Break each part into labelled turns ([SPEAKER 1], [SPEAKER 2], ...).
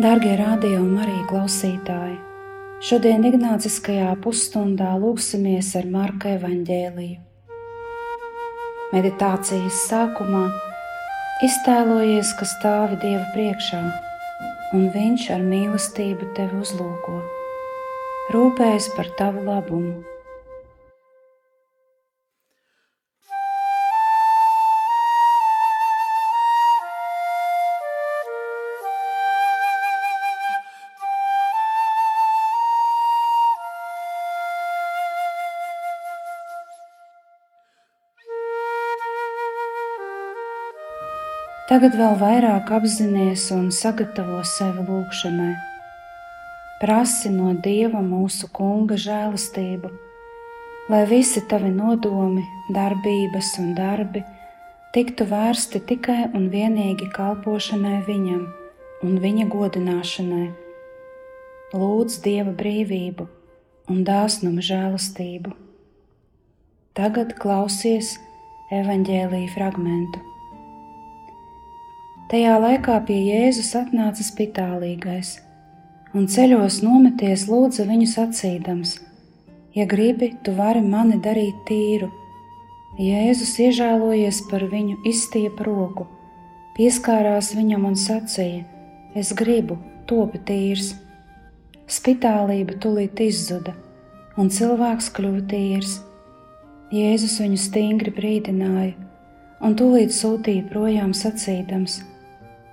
[SPEAKER 1] Darbie un arī klausītāji! Šodien Ignāciskajā pusstundā lūksimies ar Marka evaņģēliju. Meditācijas sākumā iztēlojies, ka stāvi Dieva priekšā, un Viņš ar mīlestību tevi uzlūko, rūpējas par tavu labumu Tagad vēl vairāk apzināties un sagatavo sevi lūgšanai. Prasi no Dieva mūsu Kunga žēlastību, lai visi tavi nodomi, darbības un darbi tiktu vērsti tikai un vienīgi kalpošanai Viņam un Viņa godināšanai. Lūdz Dieva brīvību un dāsnumu žēlastību. Tagad klausies evaņģēlīja fragmentu. Tajā laikā pie Jēzus atnāca spitālīgais, un ceļos nometies lūdza viņu sacīdams: Ja gribi, tu vari mani darīt tīru. Jēzus iežēlojies par viņu, izstiepa roku, pieskārās viņam un sacīja: Es gribu, topi tīrs. Spitālība tulīt izzuda, un cilvēks kļuva tīrs. Jēzus viņu stingri brīdināja, un tūlīt sūtīja projām sacīdams: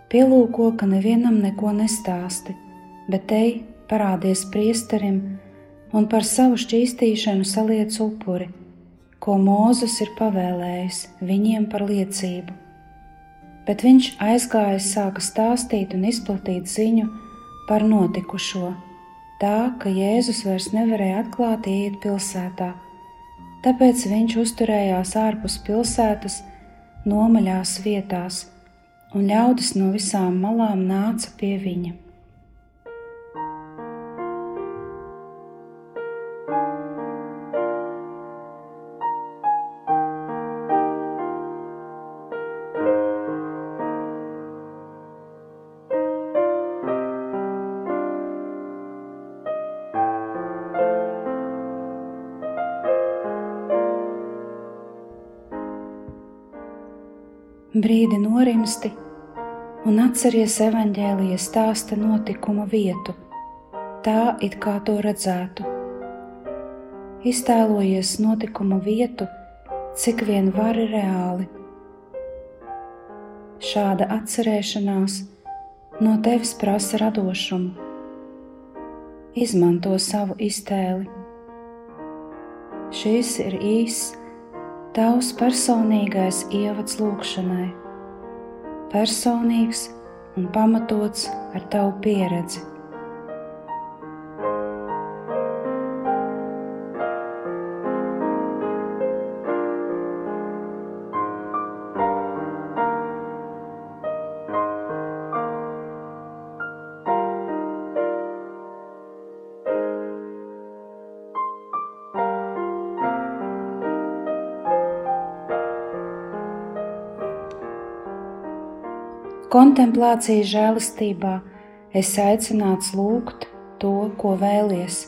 [SPEAKER 1] Pielūko, ka nevienam neko nestāsti, bet ej, parādies priesterim un par savu šķīstīšanu saliec upuri, ko Mūzes ir pavēlējis viņiem par liecību. Bet viņš aizgāja, sāka stāstīt un izplatīt ziņu par notikušo, tā ka Jēzus vairs nevarēja atklāti iet pilsētā, tāpēc viņš uzturējās ārpus pilsētas, nomaļās vietās un ļaudis no visām malām nāca pie viņa. Brīdi norimsti un atceries evaņģēlijas stāsta notikuma vietu, tā it kā to redzētu. Iztēlojies notikumu vietu, cik vien vari reāli. Šāda atcerēšanās no tevis prasa radošumu. Izmanto savu iztēli. Šis ir īss tavs personīgais ievads lūkšanai personīgs un pamatots ar tavu pieredzi. Kontemplācijas žēlastībā es aicināts lūgt to, ko vēlies.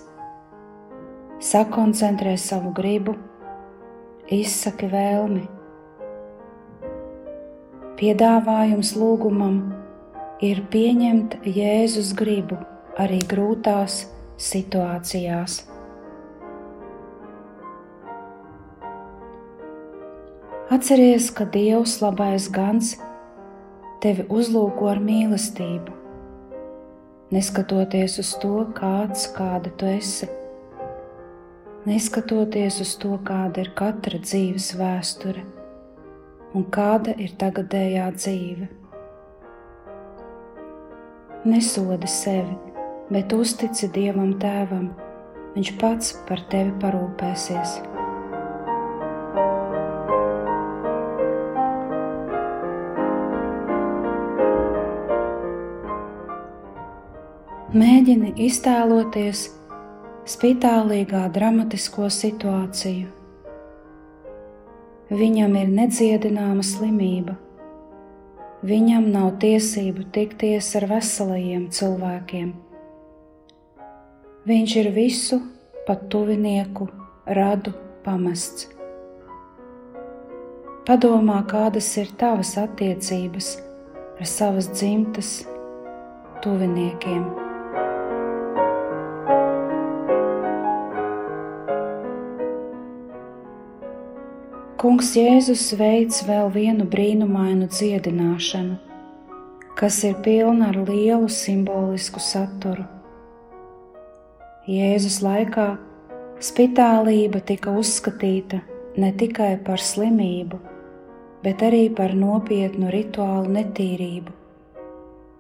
[SPEAKER 1] Sakoncentrē savu gribu, izsaki vēlmi. Piedāvājums lūgumam ir pieņemt Jēzus gribu arī grūtās situācijās. Atceries, ka Dievs labais gans ir tevi uzlūko ar mīlestību, neskatoties uz to, kāds kāda tu esi, neskatoties uz to, kāda ir katra dzīves vēsture. un kāda ir tagadējā dzīve. Nesodi sevi, bet uztici Dievam Tēvam, Viņš pats par tevi parūpēsies. Mēģini iztēloties spitālīgā dramatisko situāciju. Viņam ir nedziedināma slimība. Viņam nav tiesību tikties ar veselajiem cilvēkiem. Viņš ir visu, pat tuvinieku, radu pamests. Padomā, kādas ir tavas attiecības ar savas dzimtas tuviniekiem. Kungs Jēzus veids vēl vienu brīnumainu dziedināšanu, kas ir pilna ar lielu simbolisku saturu. Jēzus laikā spitālība tika uzskatīta ne tikai par slimību, bet arī par nopietnu rituālu netīrību,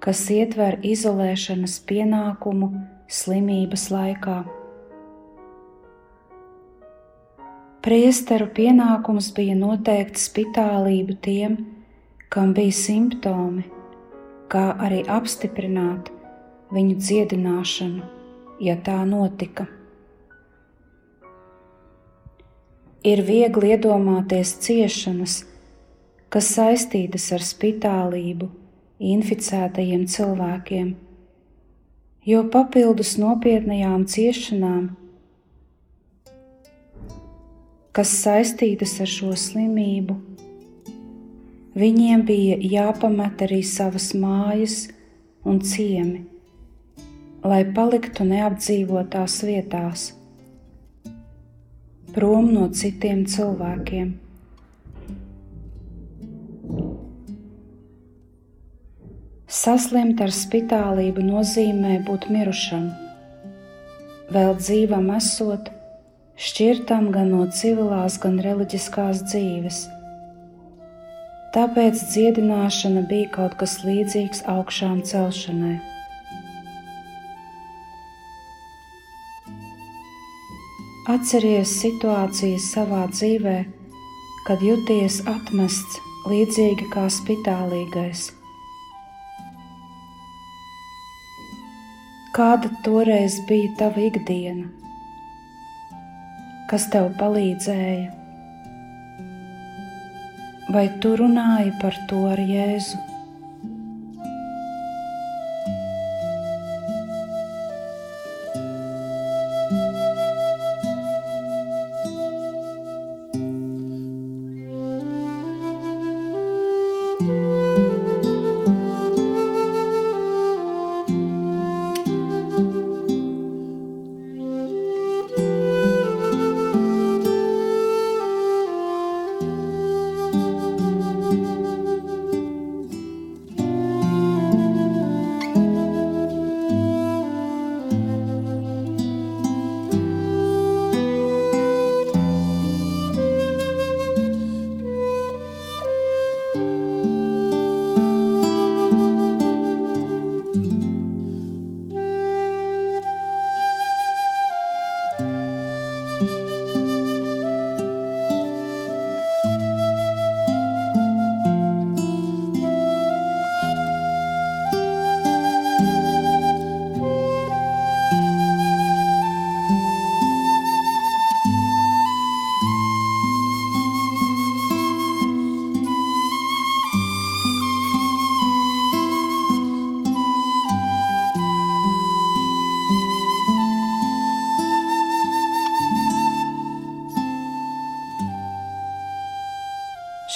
[SPEAKER 1] kas ietver izolēšanas pienākumu slimības laikā. Priesteru pienākums bija noteikt spitālību tiem, kam bija simptomi, kā arī apstiprināt viņu dziedināšanu, ja tā notika. Ir viegli iedomāties ciešanas, kas saistītas ar spitālību inficētajiem cilvēkiem, jo papildus nopietnajām ciešanām kas saistītas ar šo slimību. Viņiem bija jāpamet arī savas mājas un ciemi, lai paliktu neapdzīvotās vietās, prom no citiem cilvēkiem. Saslimt ar spitālību nozīmē būt mirušam, vēl dzīvam esot šķirtam gan no civilās, gan reliģiskās dzīves. Tāpēc dziedināšana bija kaut kas līdzīgs augšām celšanai. Atceries situācijas savā dzīvē, kad jūties atmests līdzīgi kā spitālīgais. Kāda toreiz bija tava ikdiena? Kas tev palīdzēja? Vai tu runāji par to ar Jēzu?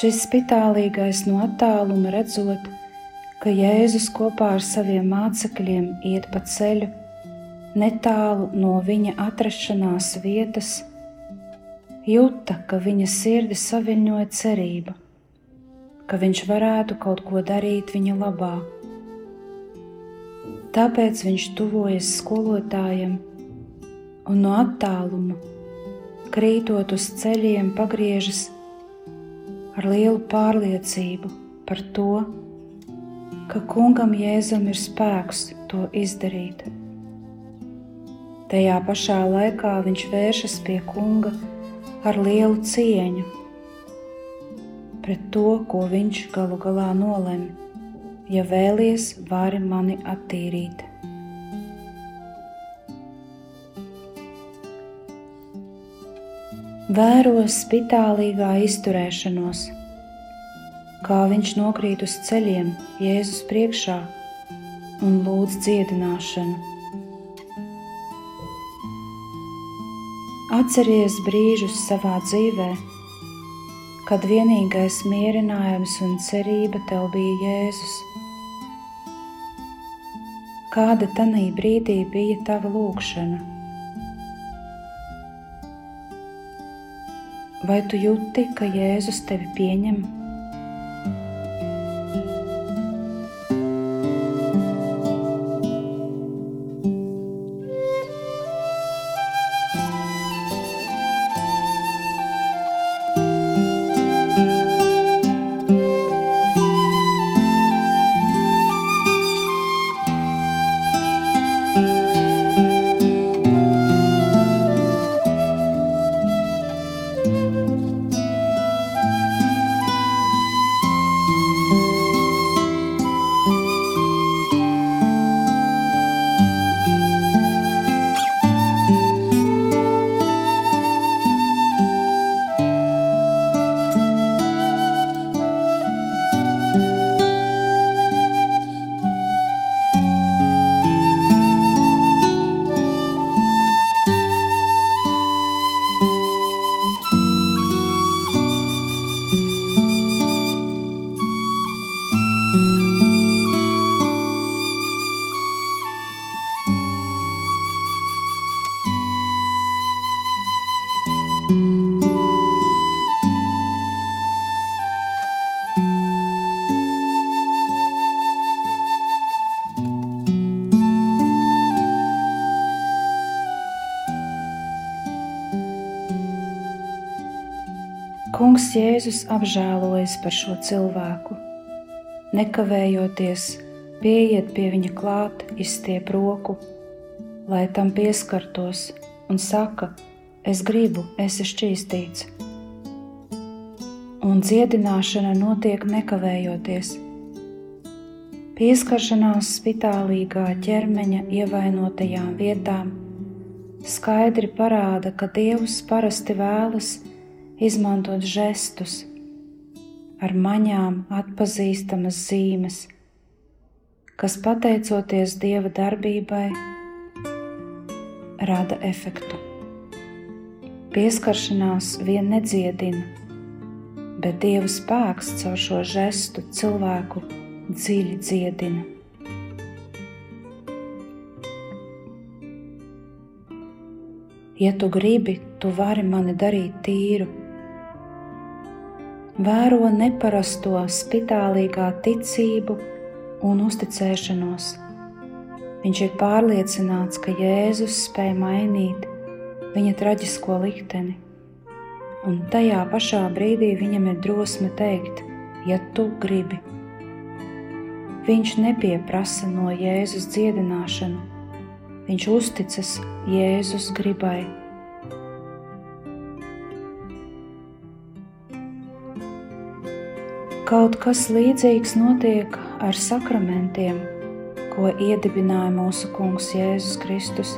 [SPEAKER 1] Šis spitālīgais no attāluma redzot, ka Jēzus kopā ar saviem mācekļiem iet pa ceļu netālu no viņa atrašanās vietas, jūta, ka viņa sirdi saviņoja cerība, ka viņš varētu kaut ko darīt viņa labā. Tāpēc viņš tuvojas skolotājiem un no attāluma, krītot uz ceļiem, pagriežas ar lielu pārliecību par to, ka kungam Jēzum ir spēks to izdarīt. Tajā pašā laikā viņš vēršas pie kunga ar lielu cieņu pret to, ko viņš galu galā nolem. Ja vēlies, vari mani attīrīt. Vēro spitālīgā izturēšanos, kā viņš nokrīt uz ceļiem Jēzus priekšā un lūdz dziedināšanu. Atceries brīžus savā dzīvēm kad vienīgais mierinājums un cerība tev bija Jēzus. Kāda tanī brīdī bija tava lūkšana? Vai tu jūti, ka Jēzus tevi pieņem? Jēzus apžēlojas par šo cilvēku. Nekavējoties, pieiet pie viņa klāt, izstiep roku, lai tam pieskartos, un saka: Es gribu, esi šķīstīts. Un dziedināšana notiek nekavējoties. Pieskaršanās spitālīgā ķermeņa ievainotajām vietām skaidri parāda, ka Dievs parasti vēlas izmantot žestus, ar maņām atpazīstamas zīmes, kas pateicoties Dieva darbībai, rada efektu. Pieskaršanās vien nedziedina, bet Dieva spēks caur šo žestu cilvēku dziļi dziedina. Ja tu gribi, tu vari mani darīt tīru vēro neparasto spitālīgā ticību un uzticēšanos. Viņš ir pārliecināts, ka Jēzus spēj mainīt viņa traģisko likteni, un tajā pašā brīdī viņam ir drosme teikt, ja tu gribi. Viņš nepieprasa no Jēzus dziedināšanu, viņš uzticas Jēzus gribai Kaut kas līdzīgs notiek ar sakramentiem, ko iedibināja mūsu Kungs Jēzus Kristus.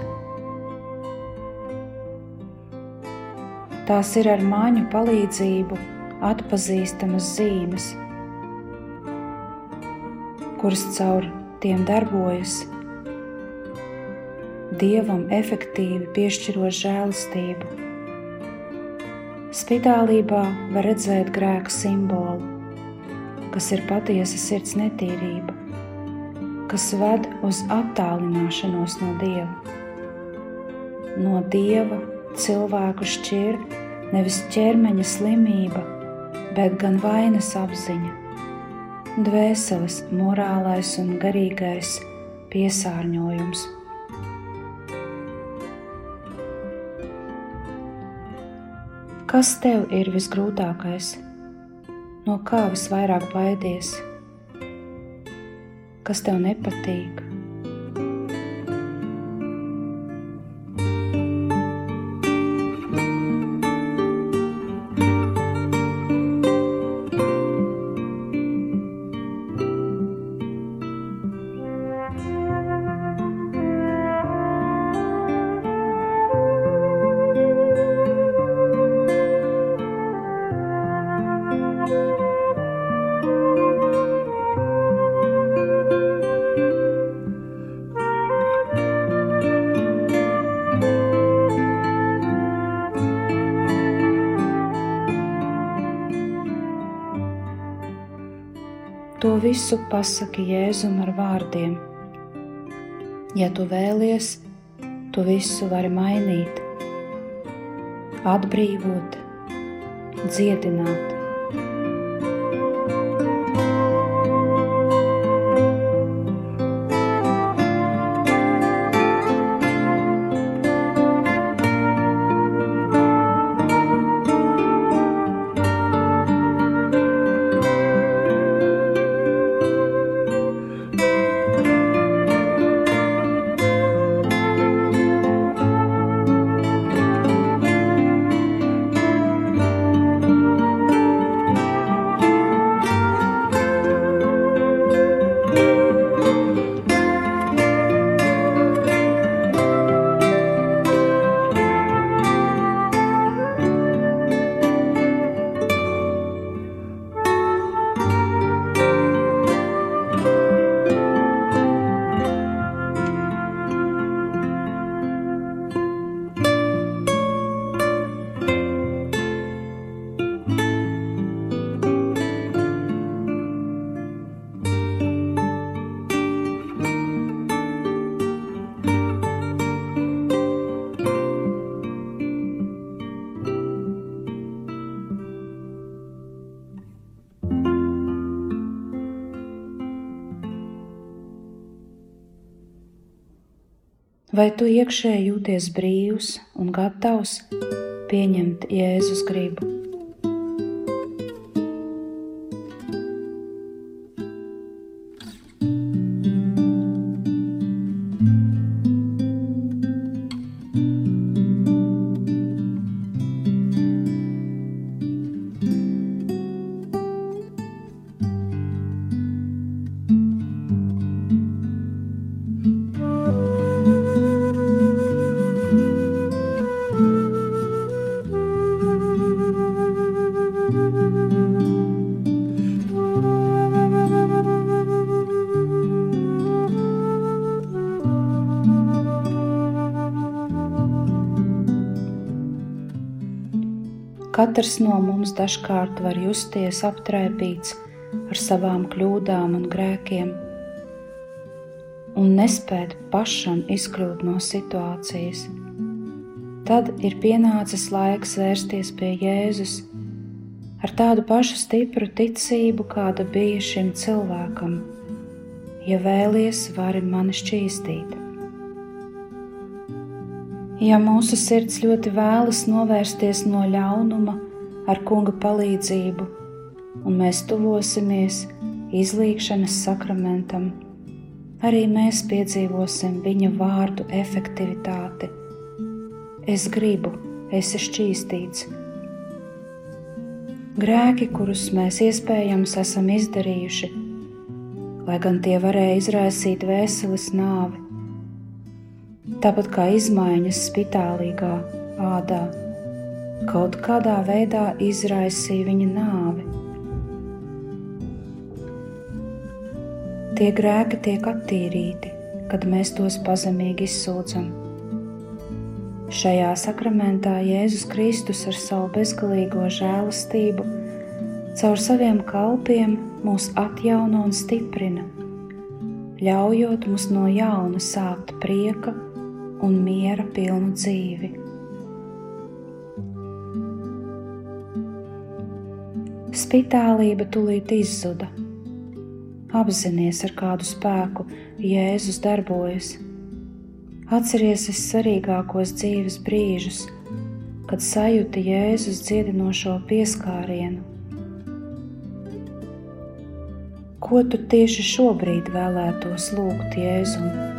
[SPEAKER 1] Tās ir ar māņu palīdzību atpazīstamas zīmes, kuras caur tiem darbojas Dievam efektīvi piešķirot žēlastību. Spitālībā var redzēt grēka simbolu kas ir patiesa sirds netīrība, kas ved uz attālināšanos no Dieva. No Dieva cilvēku šķir nevis ķermeņa slimība, bet gan vainas apziņa, dvēseles morālais un garīgais piesārņojums. Kas tev ir visgrūtākais? No kā visvairāk baidies, kas tev nepatīk. Visu pasaki Jēzum ar vārdiem. Ja tu vēlies, tu visu vari mainīt, atbrīvot, dziedināt. Vai tu iekšēji jūties brīvs un gatavs pieņemt Jēzus gribu? Katrs no mums dažkārt var justies aptraipīts ar savām kļūdām un grēkiem, un nespēt pašam izkļūt no situācijas. Tad ir pienācis laiks vērsties pie Jēzus ar tādu pašu stipru ticību, kāda bija šim cilvēkam. Ja vēlies, vari mani šķīstīt. Ja mūsu sirds ļoti vēlas novērsties no ļaunuma ar kunga palīdzību, un mēs tuvosimies izlīkšanas sakramentam, arī mēs piedzīvosim viņa vārdu efektivitāti. Es gribu, esi šķīstīts. Grēki, kurus mēs iespējams esam izdarījuši, lai gan tie varēja izraisīt vēseles nāvi, tāpat kā izmaiņas spitālīgā ādā, kaut kādā veidā izraisīja viņa nāvi. Tie grēki tiek attīrīti, kad mēs tos pazemīgi izsūdzam. Šajā sakramentā Jēzus Kristus ar savu bezgalīgo žēlastību caur saviem kalpiem mūs atjauno un stiprina, ļaujot mums no jauna sākt prieka un miera pilnu dzīvi. Spitālība tūlīt izzuda. Apzinies, ar kādu spēku Jēzus darbojas. Atceries vissvarīgākos dzīves brīžus, kad sajūti Jēzus dziedinošo pieskārienu. ko tu tieši šobrīd vēlētos lūgt Jēzum?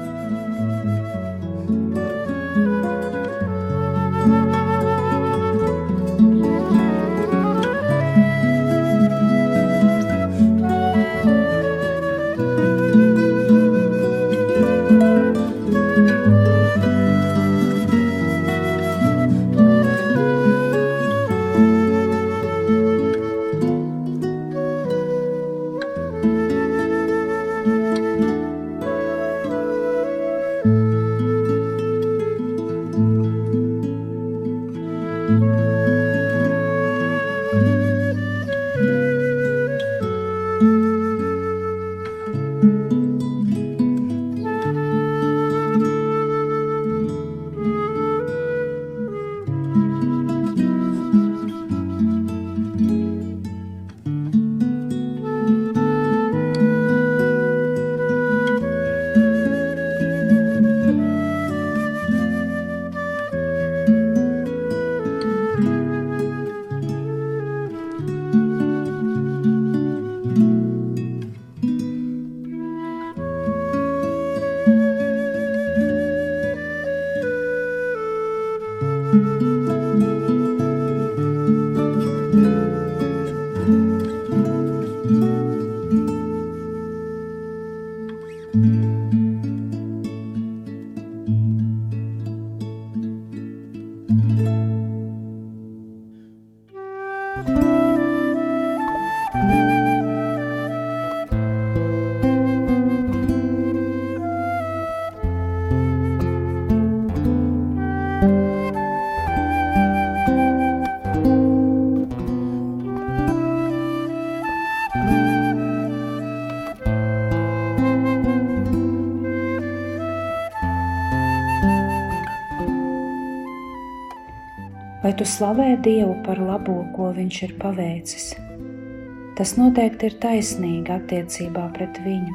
[SPEAKER 1] Vai tu slavē Dievu par labo, ko Viņš ir paveicis? Tas noteikti ir taisnīgi attiecībā pret viņu.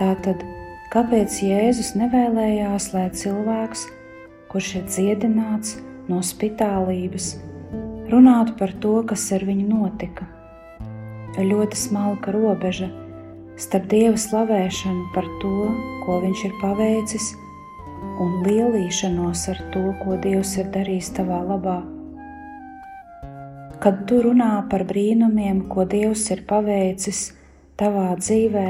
[SPEAKER 1] Tātad, kāpēc Jēzus nevēlējās, lai cilvēks, kurš ir dziedināts no spitālības, runātu par to, kas ar viņu notika? Ir ļoti smalka robeža starp Dieva slavēšanu par to, ko Viņš ir paveicis, un lielīšanos ar to, ko Dievs ir darījis tavā labā. Kad tu runā par brīnumiem, ko Dievs ir paveicis tavā dzīvē,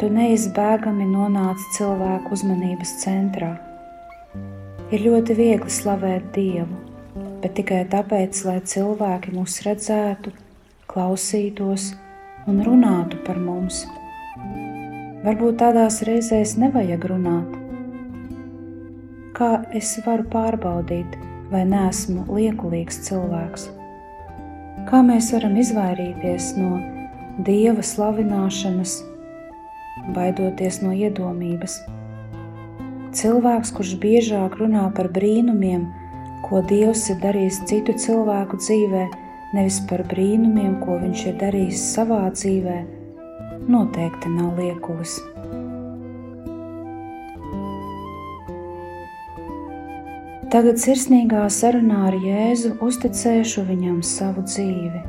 [SPEAKER 1] tu neizbēgami nonāc cilvēku uzmanības centrā. Ir ļoti viegli slavēt Dievu, bet tikai tāpēc, lai cilvēki mūs redzētu, klausītos un runātu par mums. Varbūt tādās reizēs nevajag runāt, kā es varu pārbaudīt, vai neesmu liekulīgs cilvēks? Kā mēs varam izvairīties no dieva slavināšanas, baidoties no iedomības? Cilvēks, kurš biežāk runā par brīnumiem, ko Dievs ir darījis citu cilvēku dzīvē, nevis par brīnumiem, ko viņš ir darījis savā dzīvē, noteikti nav liekulis. Tagad sirsnīgā sarunā ar Jēzu uzticēšu viņam savu dzīvi.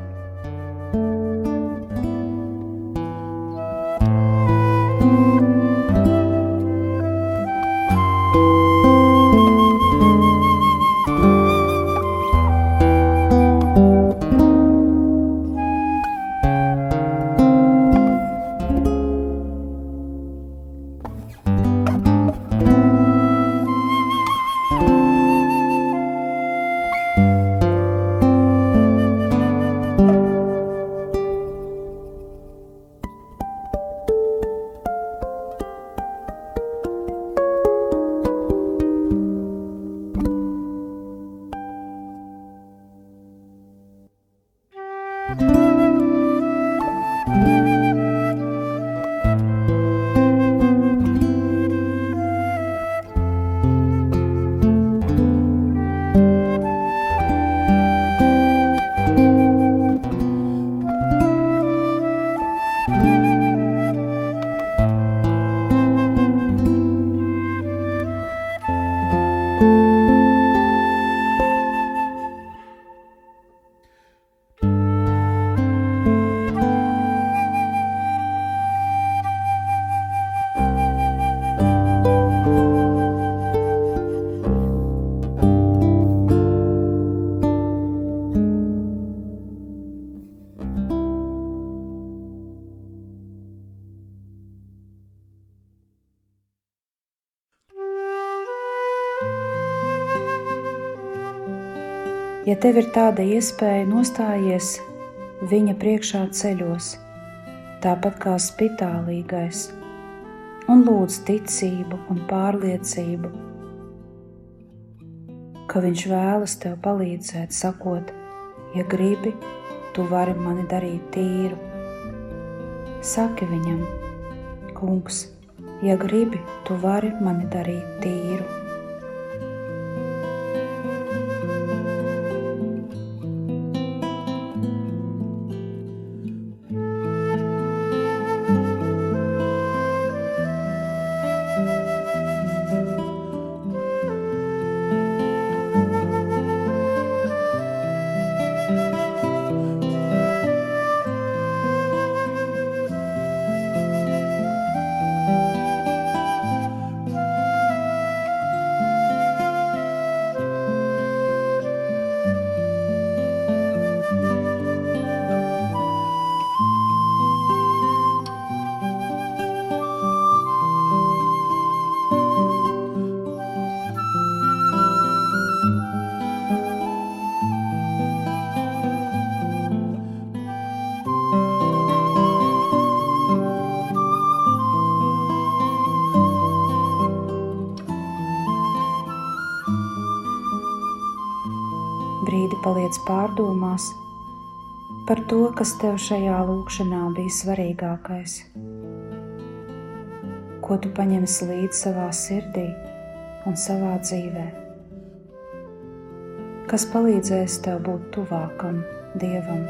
[SPEAKER 1] Ja tev ir tāda iespēja, nostājies viņa priekšā ceļos, tāpat kā spitālīgais, un lūdz ticību un pārliecību, ka viņš vēlas tev palīdzēt, sakot, ja gribi, tu vari mani darīt tīru. Saki viņam, kungs, ja gribi, tu vari mani darīt tīru. Paliec pārdomās par to, kas tev šajā lūkšanā bija svarīgākais, ko tu paņemsi līdzi savā sirdī un savā dzīvē, kas palīdzēs tev būt tuvākam Dievam.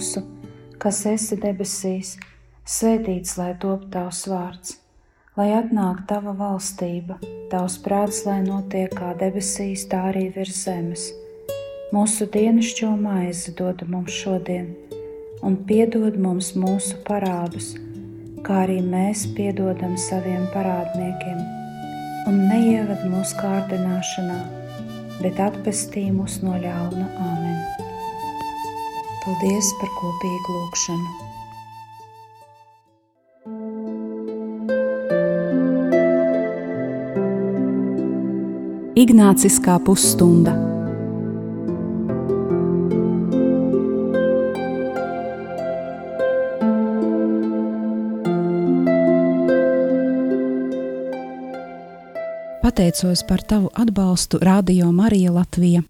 [SPEAKER 1] Mūsu, kas esi debesīs, svētīts lai top tavs vārds, lai atnāk tava valstība, tavs prāts, lai notiek kā debesīs, tā arī virs zemes. Mūsu dienascho maizi dod mums šodien, un piedod mums mūsu parādus, kā arī mēs piedodam saviem parādniekiem, un neieved mūsu kārdināšanā, bet atpestī mūs no ļauna āmen. Paldies par kopīgu lūgšanu!
[SPEAKER 2] Ignāciskā pusstunda. Pateicos par tavu atbalstu Radio Marija Latvija